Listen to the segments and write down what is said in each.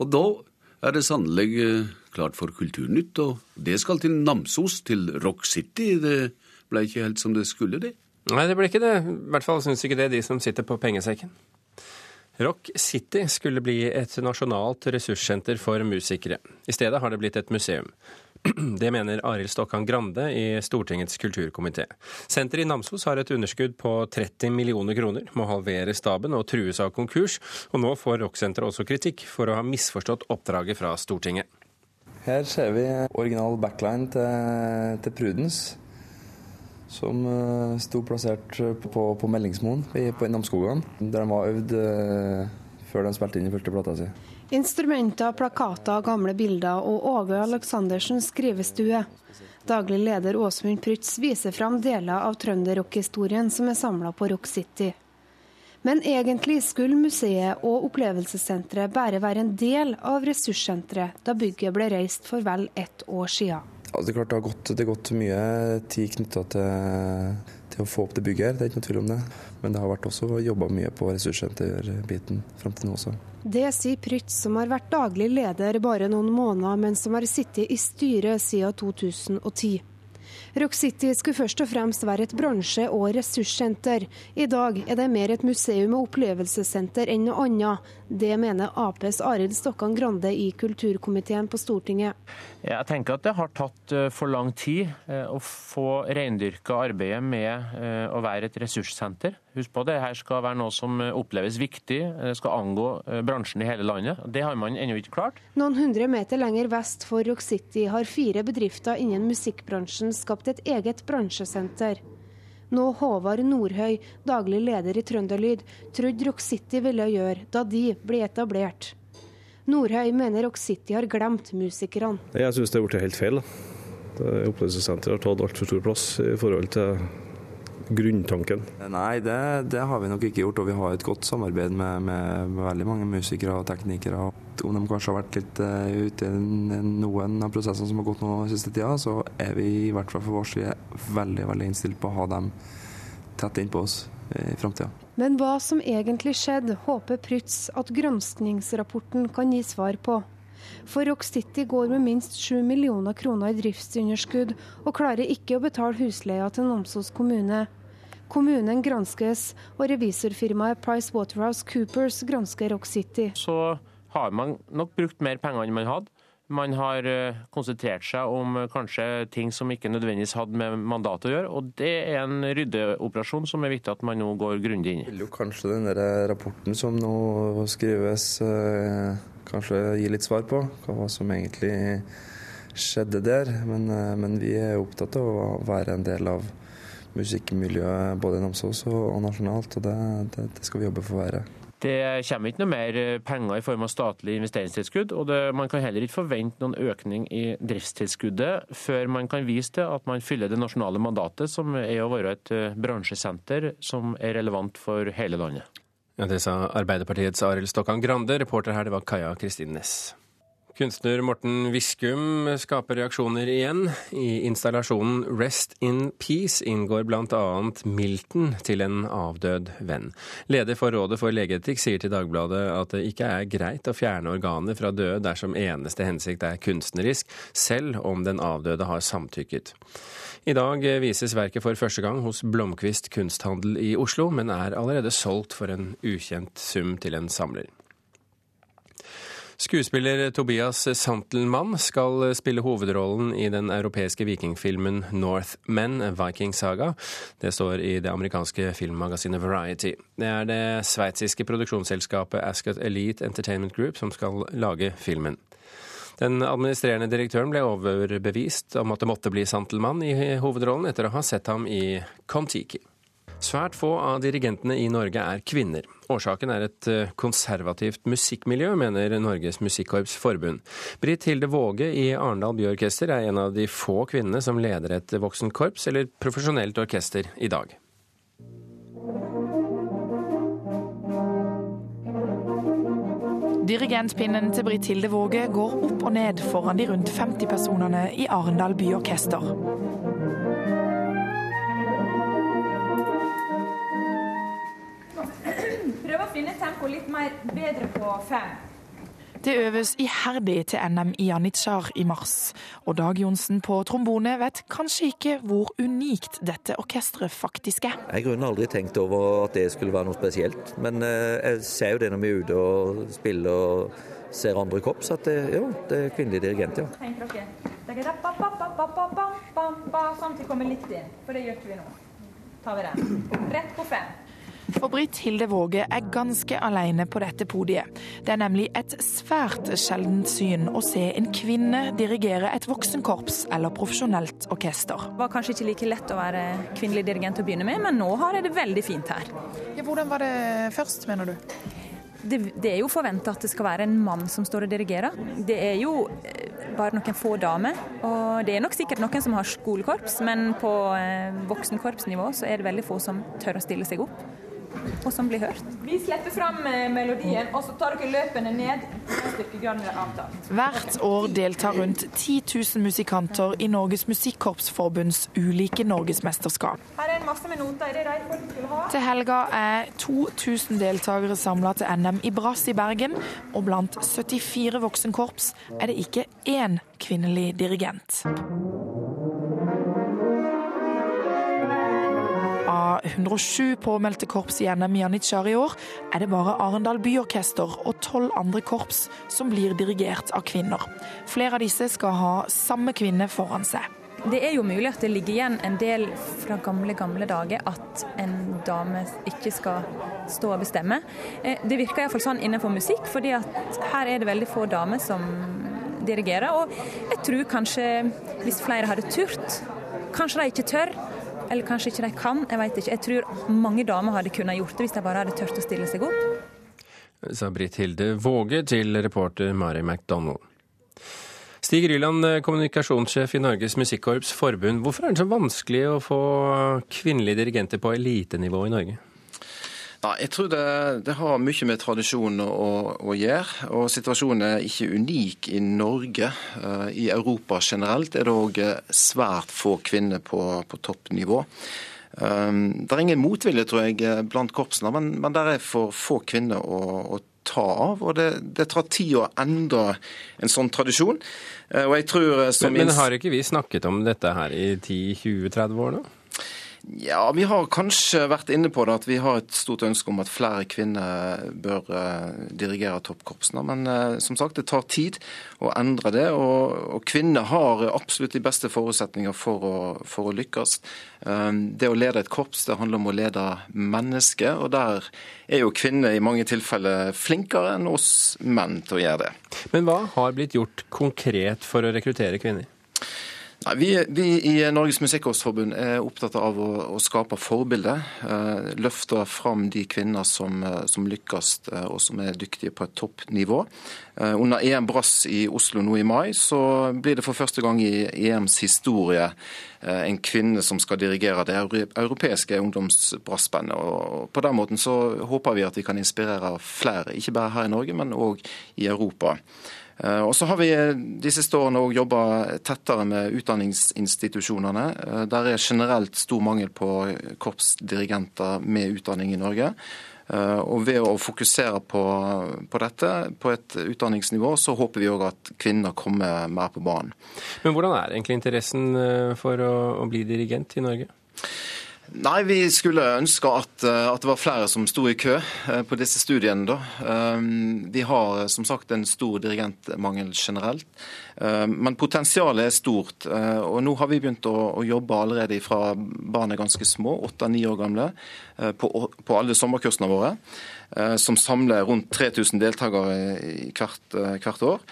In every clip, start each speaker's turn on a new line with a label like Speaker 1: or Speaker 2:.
Speaker 1: Og da er det sannelig eh, klart for Kulturnytt, og det skal til Namsos, til Rock City. Det ble ikke helt som det skulle, det.
Speaker 2: Nei, det ble ikke det. I hvert fall syns ikke det de som sitter på pengesekken. Rock City skulle bli et nasjonalt ressurssenter for musikere. I stedet har det blitt et museum. Det mener Arild Stokkan Grande i Stortingets kulturkomité. Senteret i Namsos har et underskudd på 30 millioner kroner, må halvere staben og trues av konkurs. Og nå får rocksenteret også kritikk for å ha misforstått oppdraget fra Stortinget.
Speaker 3: Her ser vi original backline til, til Prudence som uh, sto plassert på, på Meldingsmoen på Namsskogan, der de var øvd uh, før de spilte inn i første plata si.
Speaker 4: Instrumenter, plakater, gamle bilder og Åge Aleksandersens skrivestue. Daglig leder Åsmund Prytz viser fram deler av trønderrockhistorien som er samla på Rock City. Men egentlig skulle museet og opplevelsessenteret bare være en del av ressurssenteret da bygget ble reist for vel ett år siden.
Speaker 3: Ja, det, klart det, har gått, det har gått mye tid knytta til, til, å få opp det bygget her, det er ikke noe tvil om det. Men det har vært også jobba mye på ressurssenterbiten fram til nå også.
Speaker 4: Det sier Prytz, som har vært daglig leder bare noen måneder, men som har sittet i styret siden 2010. Rock City skulle først og fremst være et bransje- og ressurssenter. I dag er det mer et museum og opplevelsessenter enn noe annet. Det mener Aps Arild Stokkan Grande i kulturkomiteen på Stortinget.
Speaker 5: Jeg tenker at det har tatt eh, for lang tid eh, å få reindyrka arbeidet med eh, å være et ressurssenter. Husk på det her skal være noe som oppleves viktig, det skal angå bransjen i hele landet. Det har man ennå ikke klart.
Speaker 4: Noen hundre meter lenger vest for Rock City har fire bedrifter innen musikkbransjen skapt et eget bransjesenter. Nå Håvard Nordhøy, daglig leder i Trønderlyd, trodde Rock City ville gjøre da de ble etablert. Nordhøy mener Rock City har glemt musikerne.
Speaker 6: Jeg syns det er blitt helt feil. Opplevelsessenteret har tatt altfor stor plass i forhold til grunntanken.
Speaker 3: Nei, det, det, har vi nok ikke gjort. Og vi har et godt samarbeid med, med, med veldig mange musikere og teknikere. Om de kanskje har vært litt uh, ute i noen av prosessene som har gått nå siste tida, så er vi i hvert fall for vår side veldig, veldig innstilt på å ha dem tett innpå oss i framtida.
Speaker 4: Men hva som egentlig skjedde, håper Prytz at granskningsrapporten kan gi svar på. For Rock City går med minst 7 millioner kroner i driftsunderskudd, og klarer ikke å betale husleia til Namsos kommune. Kommunen granskes, og revisorfirmaet Price Waterhouse Coopers gransker Rock City.
Speaker 5: Så har man nok brukt mer penger enn man hadde. Man har eh, konsentrert seg om eh, kanskje ting som ikke nødvendigvis hadde med mandatet å gjøre. Og det er en ryddeoperasjon som er viktig at man nå går grundig inn i.
Speaker 3: Vil jo kanskje den der rapporten som nå skrives, eh, kanskje gi litt svar på hva som egentlig skjedde der. Men, men vi er opptatt av å være en del av musikkmiljøet både i Namsos og nasjonalt, og det, det, det skal vi jobbe for å være.
Speaker 5: Det kommer ikke noe mer eh, penger i form av statlig investeringstilskudd, og det, man kan heller ikke forvente noen økning i driftstilskuddet før man kan vise til at man fyller det nasjonale mandatet, som er å være et eh, bransjesenter som er relevant for hele landet.
Speaker 2: Ja, Det sa Arbeiderpartiets Arild Stokkan Grande. Reporter her det var Kaja Kristin Næss. Kunstner Morten Viskum skaper reaksjoner igjen. I installasjonen Rest in Peace inngår bl.a. Milton til en avdød venn. Leder for Rådet for legeetikk sier til Dagbladet at det ikke er greit å fjerne organer fra døde dersom eneste hensikt er kunstnerisk, selv om den avdøde har samtykket. I dag vises verket for første gang hos Blomkvist kunsthandel i Oslo, men er allerede solgt for en ukjent sum til en samler. Skuespiller Tobias Santelmann skal spille hovedrollen i den europeiske vikingfilmen Northmen, Viking Saga. Det står i det amerikanske filmmagasinet Variety. Det er det sveitsiske produksjonsselskapet Ascot Elite Entertainment Group som skal lage filmen. Den administrerende direktøren ble overbevist om at det måtte bli Santelmann i hovedrollen etter å ha sett ham i Kon-Tiki. Svært få av dirigentene i Norge er kvinner. Årsaken er et eh, konservativt musikkmiljø, mener Norges Musikkorps Forbund. Britt Hilde Våge i Arendal Byorkester er en av de få kvinnene som leder et voksenkorps eller profesjonelt orkester i dag.
Speaker 7: Dirigentpinnen til Britt Hilde Våge går opp og ned foran de rundt 50 personene i Arendal Byorkester.
Speaker 8: Finne litt mer bedre på fem.
Speaker 7: Det øves iherdig til NM i janitsjar i mars, og Dag Johnsen på trombone vet kanskje ikke hvor unikt dette orkesteret faktisk er.
Speaker 8: Jeg har aldri tenkt over at det skulle være noe spesielt, men eh, jeg ser jo det når vi er ute og spiller og ser andre korps, at det, jo, det er kvinnelig dirigent, ja.
Speaker 9: Tenk dere. Samtidig kommer litt inn, for det gjør ikke vi nå. Tar vi den. Rett på fem.
Speaker 7: For Britt Hilde Våge er ganske alene på dette podiet. Det er nemlig et svært sjeldent syn å se en kvinne dirigere et voksenkorps eller profesjonelt orkester.
Speaker 9: Det var kanskje ikke like lett å være kvinnelig dirigent å begynne med, men nå har jeg det veldig fint her.
Speaker 7: Ja, hvordan var det først, mener du?
Speaker 9: Det, det, er jo forventa at det skal være en mann som står og dirigerer. Det er jo eh, bare noen få damer. Og det er nok sikkert noen som har skolekorps, men på eh, voksenkorpsnivå så er det veldig få som tør å stille seg opp og som blir hørt. Vi slipper fram eh, melodien, og så tar dere løpende ned.
Speaker 7: Hvert år deltar rundt 10 000 musikanter i Norges Musikkorpsforbunds ulike norgesmesterskap.
Speaker 9: Er. Er?
Speaker 7: Til helga er 2000 deltakere samla til NM i brass i Bergen, og blant 74 voksenkorps er det ikke én kvinnelig dirigent. 107 påmeldte korps i NM Janitsjar i år, er det bare Arendal Byorkester og tolv andre korps som blir dirigert av kvinner. Flere av disse skal ha samme kvinne foran seg.
Speaker 9: Det er jo mulig at det ligger igjen en del fra gamle, gamle dager at en dame ikke skal stå og bestemme. Eh, det virker iallfall sånn innenfor musikk, fordi at her er det veldig få damer som dirigerer. Og jeg tror kanskje hvis flere hadde turt, kanskje de ikke tør, eller kanskje ikke de kan, jeg vet ikke. Jeg tror mange damer hadde kunnet gjort det hvis de bare hadde turt å stille seg opp.
Speaker 2: Sa Britt Hilde Våge til reporter Mari McDonald. Stig Ryland, kommunikasjonssjef i Norges Musikkorps Forbund. Hvorfor er det så vanskelig å få kvinnelige dirigenter på elitenivå i Norge?
Speaker 10: Nei, Jeg tror det, det, har mye med tradisjon å, å, gjøre. og Situasjonen er ikke unik i Norge. Uh, I Europa generelt er det òg svært få kvinner på, på toppnivå. Um, det er ingen motvilje, tror jeg, blant korpsene, men, men det er for få kvinner å, å ta av. og det, det, tar tid å endre en sånn tradisjon. Uh, og jeg tror
Speaker 2: som Men, men har ikke vi snakket om dette her i 10-20-30 år nå?
Speaker 10: Ja, Vi har kanskje vært inne på det at vi har et stort ønske om at flere kvinner bør uh, dirigere toppkorpsene. Men uh, som sagt, det tar tid å endre det. Og, og kvinner har absolutt de beste forutsetninger for å, for å lykkes. Um, det å lede et korps det handler om å lede mennesker, og der er jo kvinner i mange tilfeller flinkere enn oss menn til å gjøre det.
Speaker 2: Men hva har blitt gjort konkret for å rekruttere kvinner?
Speaker 10: Nei, vi, vi, i Norges Musikkårsforbund er opptatt av å, å skape forbilder. Eh, løfte fram de kvinner som, eh, som, lykkes eh, og som er dyktige på et toppnivå. Eh, under EM Brass i Oslo nå i mai så blir det for første gang i EMs historie eh, en kvinne som skal dirigere det europeiske ungdomsbrassbandet. Og på den måten så håper vi at vi kan inspirere flere, ikke bare her i Norge, men òg i Europa. Eh, og så har vi eh, de siste årene òg jobba tettere med utdanningsinstitusjonene. Eh, der er generelt stor mangel på korpsdirigenter med utdanning i Norge. Og ved å fokusere på, på, dette på et utdanningsnivå, så håper vi òg at kvinner kommer mer på banen.
Speaker 2: Men hvordan er egentlig interessen for å, å bli dirigent i Norge?
Speaker 10: Nei, vi skulle ønske at, eh, at, det var flere som sto i kø eh, på disse studiene. da. Eh, vi har som sagt en stor dirigentmangel generelt. Men potensialet er stort. Og nå har vi begynt å, å jobbe allerede fra barn er ganske små, åtte-ni år gamle, på, på, alle sommerkursene våre. Som samler rundt 3000 deltakere hvert, hvert år.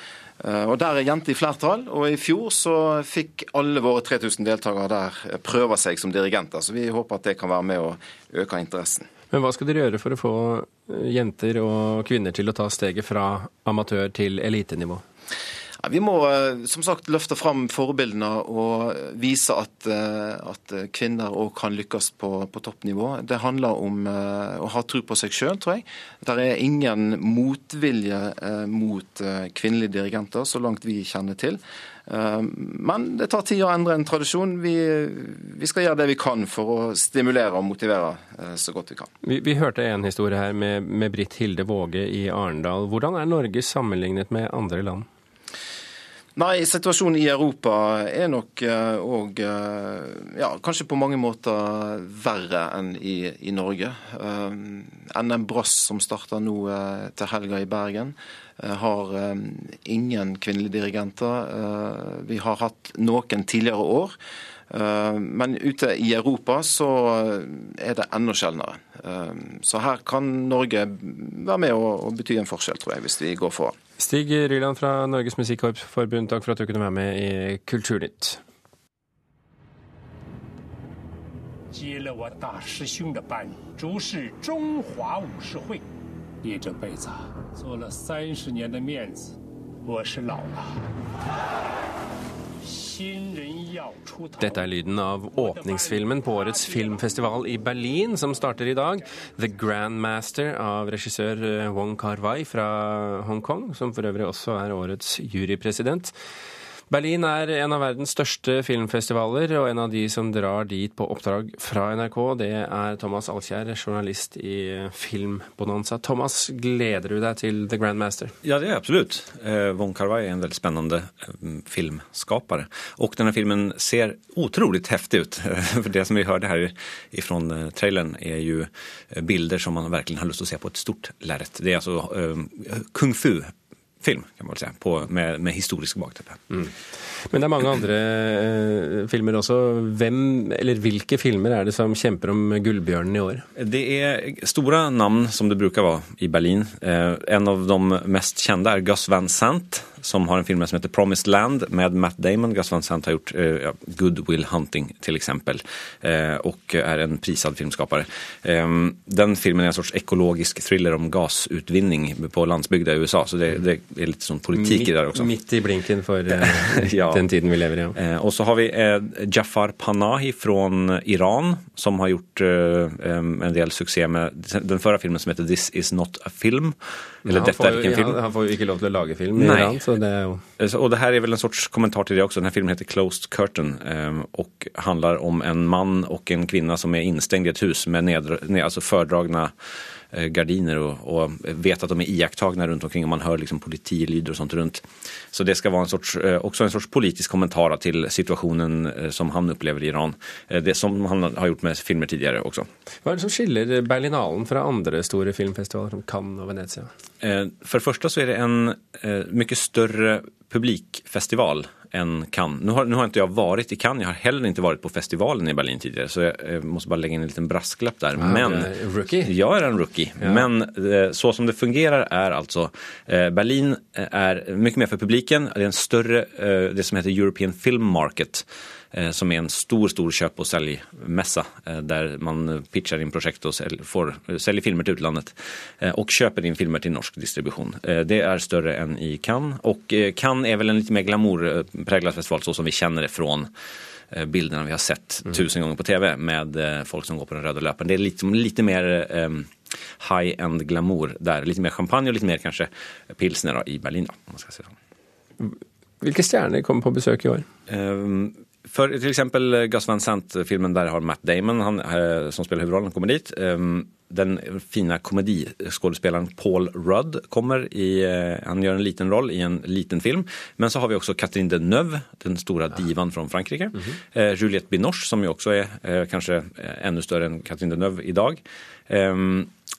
Speaker 10: Eh, og Der er jenter i flertall, og i fjor så fikk alle våre 3000 deltakere der prøve seg som dirigenter. Så vi håper at det kan være med å øke interessen.
Speaker 2: Men hva skal dere gjøre for å få jenter og kvinner til å ta steget fra amatør til elitenivå?
Speaker 10: Vi må som sagt løfte fram forbildene og vise at, at kvinner òg kan lykkes på, på, toppnivå. Det handler om å ha tro på seg sjøl, tror jeg. Det er ingen motvilje mot kvinnelige dirigenter, så langt vi kjenner til. Eh, men det tar tid å endre en tradisjon. Vi, vi, skal gjøre det vi kan for å stimulere og motivere eh, så godt vi kan.
Speaker 2: Vi, vi hørte en historie her med, med Britt Hilde Våge i Arendal. Hvordan er Norge sammenlignet med andre land?
Speaker 10: Nei, situasjonen i Europa er nok òg uh, ja, kanskje på mange måter verre enn i, i Norge. Uh, NM Brass som starter nå til helga i Bergen. Eh, har eh, ingen kvinnelige dirigenter. Eh, vi har hatt noen tidligere år. Men ute i Europa så er det enda sjeldnere. Så her kan Norge være med og bety en forskjell, tror jeg, hvis vi går foran.
Speaker 2: Stig Ryland fra Norges Musikkorpsforbund, takk for at du kunne være med i Kulturnytt. 接 Dette er lyden av åpningsfilmen på årets filmfestival i Berlin, som starter i dag. 'The Grandmaster' av regissør eh, Wong Kar-wai fra Hongkong, som for øvrig også er årets jurypresident. Berlin er en av verdens største filmfestivaler, og en av de som drar dit på oppdrag fra NRK, det er Thomas Alkjær, journalist i Filmbonanza. Thomas, gleder du deg til The Grandmaster?
Speaker 11: Ja, det er absolutt. Eh, Von Carvai er en veldig spennende filmskaper. filmskapare. Og denne filmen ser utrolig heftig ut. For det som vi hørte her fra eh, traileren, er jo bilder som man virkelig har lyst til å se på et stort lerret. Det er altså kung fu film, kan man vel si, på, med, med, historisk bakteppe. Mm.
Speaker 2: Men det er mange andre eh, filmer også. Hvem, eller hvilke filmer er det som kjemper om Gullbjørnen i år?
Speaker 11: Det er store navn, som det bruker være i Berlin. Eh, en av de mest kjente er Gus Van Sant, som har en film som heter 'Promised Land' med Matt Damon. Gus Van Sant har gjort eh, ja, 'Good Will Hunting', til eksempel, eh, og er en prisad filmskapare. Eh, den filmen er en sorts ekologisk thriller om gassutvinning på landsbygda i USA, så det, det er litt sånn politikk i det også.
Speaker 2: Midt i blinken eh, ja. den tiden vi lever i. Ja.
Speaker 11: Og så har vi Jafar Panahi fra Iran, som har gjort en del suksess med den forrige filmen som heter 'This Is Not A Film'.
Speaker 2: Eller, dette er ikke en film. Han får jo ikke lov til å lage film i Nei. Iran, så det er jo
Speaker 11: Og det her er vel en sorts kommentar til det også. Denne filmen heter 'Closed Curtain' og handler om en mann og en kvinne som er innestengt i et hus med ned, ned, altså Eh, gardiner og, og, vet at de er iakttagna rundt omkring, og man hører liksom politilyder og sånt rundt. Så det skal være en sorts, eh, også en sorts politisk kommentar til situasjonen eh, som han opplever i Iran. Det som han har gjort med filmer tidligere også.
Speaker 2: Hva er det som skiller Berlinalen fra andre store filmfestivaler som Cannes og Venezia?
Speaker 11: For det første så er det en mye større publikfestival enn Cannes. Nå har, nå har, ikke jeg vært i Cannes, jeg har heller ikke vært på festivalen i Berlin tidligere, så jeg må bare legge inn en liten brasklapp der.
Speaker 2: Ja, Men, rookie?
Speaker 11: Jeg er en rookie. Ja. Men eh, så som det fungerer er altså eh, Berlin er mye mer for publiken. Det er en større, eh, det som heter European Film Market. Eh, som er en stor stor kjøp- og selgmesse, eh, der man pitcher inn prosjekt og får, selger filmer til utlandet. Eh, og kjøper inn filmer til norsk distribusjon. Det er større enn i Cannes. Og Cannes er vel en litt mer glamourpreget festival, sånn som vi kjenner det fra bildene vi har sett mm. tusen ganger på TV med folk som går på den røde løperen. Det er litt, litt mer um, high end glamour der. Litt mer champagne og litt mer kanskje pilsner i Berlin. Da, om man skal si sånn.
Speaker 2: Hvilke stjerner kommer på besøk i år? Um,
Speaker 11: for til eksempel Gus Van Sant-filmen der har Matt Damon, han, eh, som spiller hovedrollen, kommer dit. Um, den fine komediskuespilleren Paul Rudd kommer i eh, Han gjør en liten roll i en liten film. Men så har vi også Catherine Deneuve, den store divaen fra Frankrike. Mm -hmm. Juliette Binoche, som jo også er kanskje enda større enn Catherine Deneuve i dag.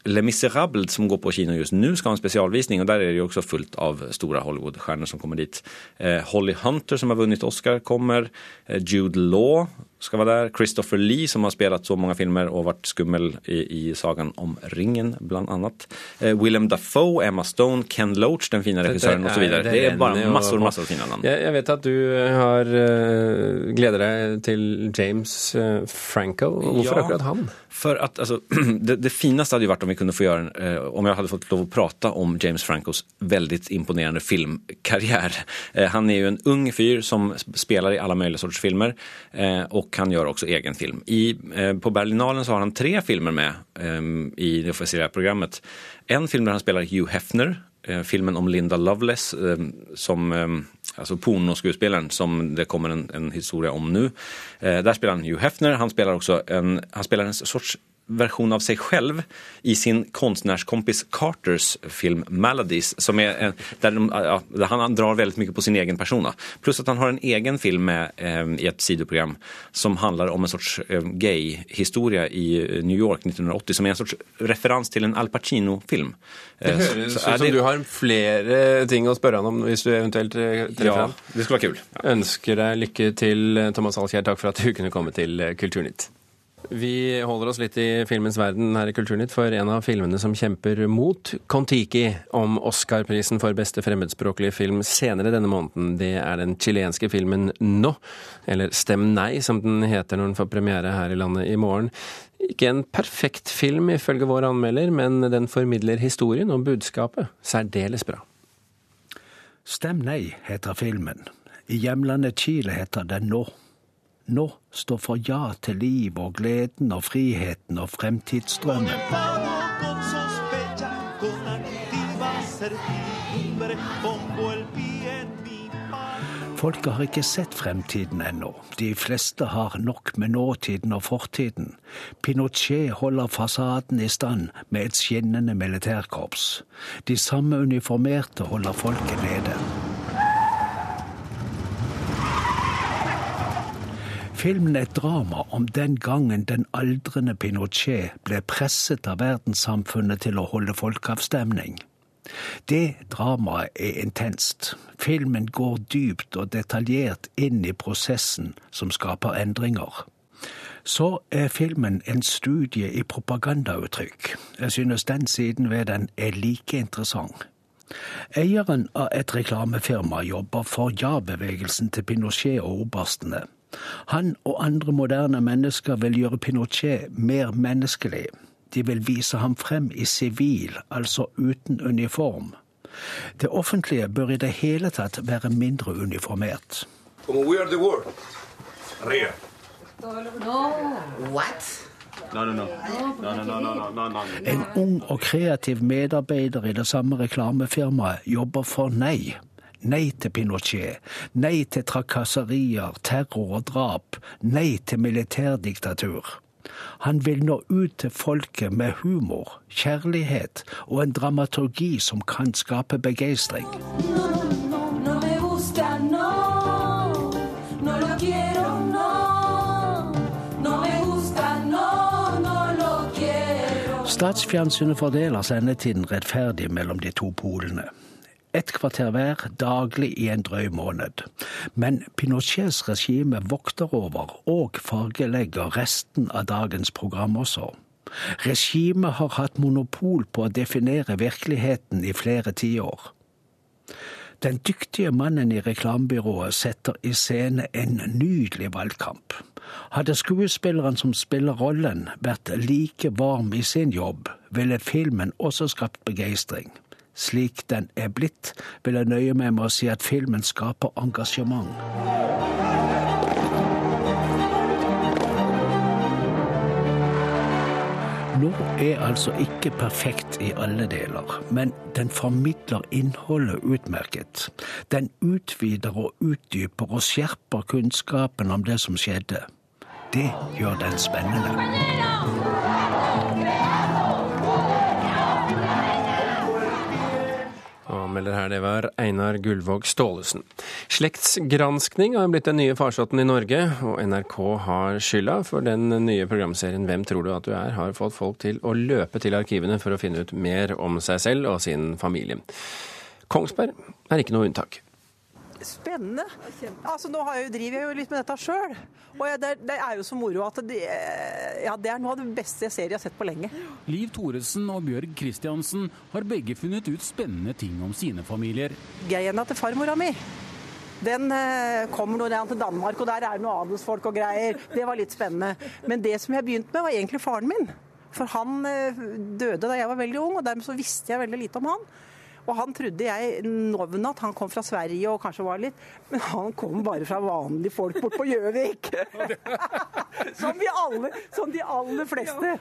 Speaker 11: Le Miserable som går på kino just nå, skal ha en spesialvisning. og Der er det jo også fullt av store Hollywood-stjerner som kommer dit. Eh, Holly Hunter, som har vunnet Oscar, kommer. Eh, Jude Law skal være der. Christopher Lee, som har spilt så mange filmer og vært skummel i, i sagaen om Ringen, blant annet. Eh, Willem Dafoe, Emma Stone, Ken Loach, den fine regissøren osv. Det, det, det er bare masser, masser fine navn.
Speaker 2: Jeg, jeg, vet at du har uh, gleder deg til James uh, Franco. Hvorfor ja. akkurat han?
Speaker 11: For at, altså, det, det fineste hadde jo vært å om vi kunne få gjøre, eh, om jeg hadde fått lov å prate om James Francos veldig imponerende filmkarriere. Eh, han er jo en ung fyr som spiller i alle mulige sorters filmer, eh, og han gjør også egen film. I, på Berlinalen så har han tre filmer med i det offisielle programmet. En film der han spiller Hugh Hefner, filmen om Linda Loveless, som, altså pornoskuespilleren som det kommer en, en historie om nå. Der spiller han Hugh Hefner. Han spiller også en, han spiller en sorts versjon av seg selv i sin konstnärskompis Carters film 'Maladies', som er, der, ja, han drar veldig mye på sin egen person. Pluss at han har en egen film med, eh, i et sidoprogram som handler om en sorts eh, gay-historie i New York 1980, som er en sorts referans til en Al Pacino-film.
Speaker 2: Det eh, høres ut som det... du har flere ting å spørre han om hvis du eventuelt eh, treffer
Speaker 11: ja, ham. Det skulle være kul.
Speaker 2: Ja. Ønsker deg lykke til, Thomas Alkjær. Takk for at du kunne komme til Kulturnytt. Vi holder oss litt i filmens verden her i Kulturnytt, for en av filmene som kjemper mot Kon-Tiki om Oscar-prisen for beste fremmedspråklige film senere denne måneden, det er den chilenske filmen No, eller Stem nei, som den heter når den får premiere her i landet i morgen. Ikke en perfekt film ifølge vår anmelder, men den formidler historien og budskapet særdeles bra.
Speaker 12: Stem nei heter filmen. I hjemlandet Chile heter den Nå nå står for ja til liv og gleden og friheten og fremtidsdrømmen. Folket har ikke sett fremtiden ennå. De fleste har nok med nåtiden og fortiden. Pinochet holder fasaden i stand med et skinnende militærkorps. De samme uniformerte holder folket nede. Filmen er et drama om den gangen den aldrende Pinochet ble presset av verdenssamfunnet til å holde folkeavstemning. Det dramaet er intenst. Filmen går dypt og detaljert inn i prosessen som skaper endringer. Så er filmen en studie i propagandauttrykk. Jeg synes den siden ved den er like interessant. Eieren av et reklamefirma jobber for ja-bevegelsen til Pinochet og oberstene. Han og andre moderne mennesker vil gjøre Pinochet mer menneskelig. De vil vise ham frem i sivil, altså uten uniform. Det offentlige bør i det hele tatt være mindre uniformert. En ung og kreativ medarbeider i det samme reklamefirmaet jobber for Nei. Nei til Pinochet. Nei til trakasserier, terror og drap. Nei til militærdiktatur. Han vil nå ut til folket med humor, kjærlighet og en dramaturgi som kan skape begeistring. Statsfjernsynet fordeler sendetiden rettferdig mellom de to polene ett kvarter hver daglig i en drøy måned. Men Pinochets regime vokter over og fargelegger resten av dagens program også. Regimet har hatt monopol på å definere virkeligheten i flere tiår. Den dyktige mannen i reklamebyrået setter i scene en nydelig valgkamp. Hadde skuespilleren som spiller rollen vært like varm i sin jobb, ville filmen også skapt begeistring slik den er blitt, vil jeg nøye meg med å si at filmen skaper engasjement. Nå er altså ikke perfekt i alle deler, men den formidler innholdet utmerket. Den utvider og utdyper og skjerper kunnskapen om det som skjedde. Det gjør den spennende.
Speaker 2: Anmelder her, det var Einar Gullvåg Staalesen. Slektsgranskning har blitt den nye farsotten i Norge, og NRK har skylda for den nye programserien Hvem tror du at du er? har fått folk til å løpe til arkivene for å finne ut mer om seg selv og sin familie. Kongsberg er ikke noe unntak.
Speaker 13: Spennende. Altså, nå jeg jo, driver jeg jo litt med dette sjøl. Og jeg, det, det, er jo så moro at det, ja, det er noe av det beste jeg ser jeg har sett på lenge.
Speaker 14: Liv Thoresen og Bjørg Kristiansen har begge funnet ut spennende ting om sine familier.
Speaker 13: Geina til farmora mi. Den eh, kommer nå ned til Danmark, og der er det noe adelsfolk og greier. Det var litt spennende. Men det som jeg begynte med, var egentlig faren min. For han eh, døde da jeg var veldig ung, og dermed så visste jeg veldig lite om han. Og han trodde jeg navnet at han kom fra Sverige og kanskje var litt Men han kom bare fra vanlige folk bort på Gjøvik. som, vi alle, som de aller fleste.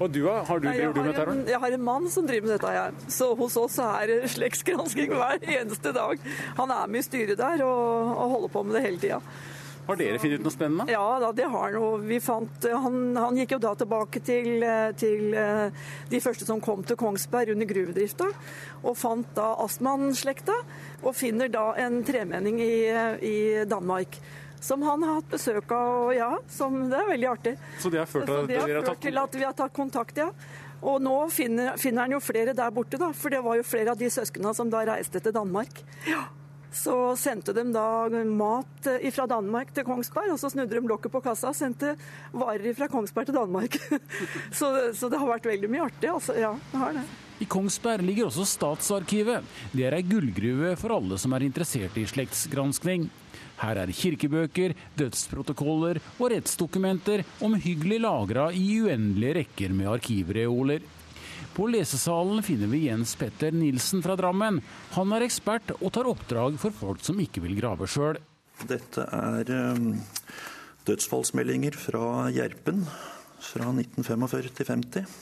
Speaker 14: Og du, har du,
Speaker 15: Nei,
Speaker 14: driver du med terror?
Speaker 15: jeg har en mann som driver med dette her. Så hos oss er det slektsgransking hver eneste dag. Han er med i styret der og, og holder på med det hele tida.
Speaker 14: Har dere funnet ut noe spennende?
Speaker 15: Ja da, det har han. Vi fant, han, han gikk jo da tilbake til, eh, til eh, de første som kom til Kongsberg under gruvedrifta, og fant da Astman-slekta, og finner da en tremenning i, i Danmark. Som han har hatt besøk av, og ja, som, det er veldig artig.
Speaker 14: Så det har ført til
Speaker 15: det har ført
Speaker 14: tatt
Speaker 15: til at vi har tatt kontakt, ja. Og nå finner, finner han jo flere der borte, da. For det var jo flere av de søsknene som da reiste til Danmark. Ja. Så sendte de da mat fra Danmark til Kongsberg, og så snudde de lokket på kassa og sendte varer fra Kongsberg til Danmark. så, så det har vært veldig mye artig, altså. Ja, det har det.
Speaker 14: I Kongsberg ligger også Statsarkivet. Det er ei gullgruve for alle som er interessert i slektsgranskning. Her er kirkebøker, dødsprotokoller og rettsdokumenter omhyggelig lagra i uendelige rekker med arkivreoler. På lesesalen finner vi Jens Petter Nilsen fra Drammen. Han er ekspert og tar oppdrag for folk som ikke vil grave sjøl.
Speaker 16: Dette er um, dødsfallsmeldinger fra Gjerpen fra 1945 til 50.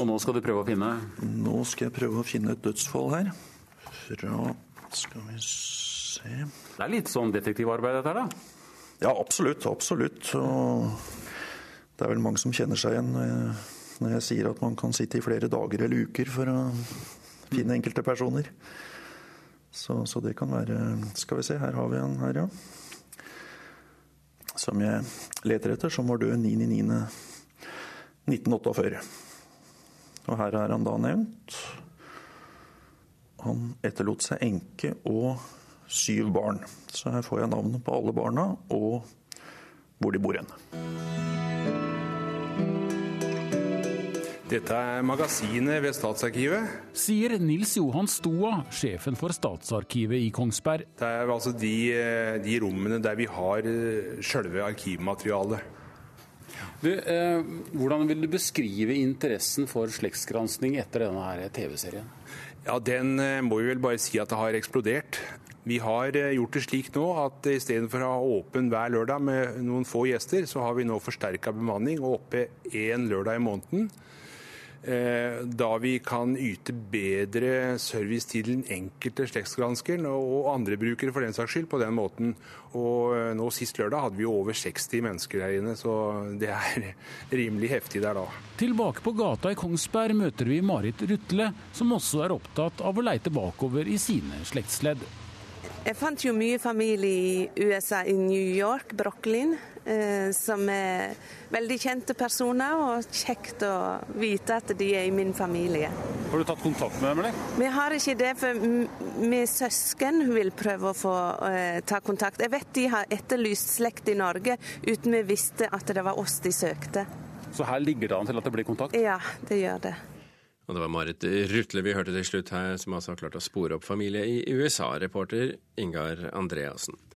Speaker 14: Og nå skal du prøve å finne
Speaker 16: Nå skal jeg prøve å finne et dødsfall her. Fra Skal vi se
Speaker 14: Det er litt sånn detektivarbeid dette her, da?
Speaker 16: Ja, absolutt. Absolutt. Og det er vel mange som kjenner seg igjen når jeg, sier at man kan sitte i flere dager eller uker for å finne enkelte personer. Så, så det kan være Skal vi se, her har vi en her, ja. Som jeg leter etter, som var død 9.9.1948. Og her er han da nevnt. Han etterlot seg enke og syv barn. Så her får jeg navnet på alle barna og hvor de bor hen.
Speaker 17: Dette er magasinet ved Statsarkivet.
Speaker 14: Sier Nils Johan Stoa, sjefen for Statsarkivet i Kongsberg.
Speaker 17: Det er altså de, de rommene der vi har eh, sjølve arkivmaterialet.
Speaker 14: Du, eh, hvordan vil du beskrive interessen for slektsgransking etter denne TV-serien?
Speaker 17: Ja, Den eh, må vi vel bare si at det har eksplodert. Vi har eh, gjort det slik nå at istedenfor å ha åpen hver lørdag med noen få gjester, så har vi nå forsterka bemanning og oppe én lørdag i måneden. Eh, Da vi kan yte bedre service til den enkelte slektsgranskeren og andre brukere for den saks skyld på den måten. Og eh, nå Sist lørdag hadde vi over 60 mennesker her inne, så det er rimelig heftig der da.
Speaker 14: Tilbake på gata i Kongsberg møter vi Marit Rutle, som også er opptatt av å leite bakover i sine slektsledd.
Speaker 18: Jeg fant jo mye familie i USA, i New York, Brooklyn, som er veldig kjente personer, og kjekt å vite at de er i min familie.
Speaker 14: Har du tatt kontakt med dem, eller?
Speaker 18: Vi har ikke det, for vi søsken vil prøve å få eh, ta kontakt. Jeg vet de har etterlyst slekt i Norge, uten vi visste at det var oss de søkte.
Speaker 14: Så her ligger det an til at det blir kontakt?
Speaker 18: Ja, det gjør det.
Speaker 2: Og det var Marit Rutle vi hørte til slutt her, som altså har klart å spore opp familie i USA. Reporter Ingar Andreassen.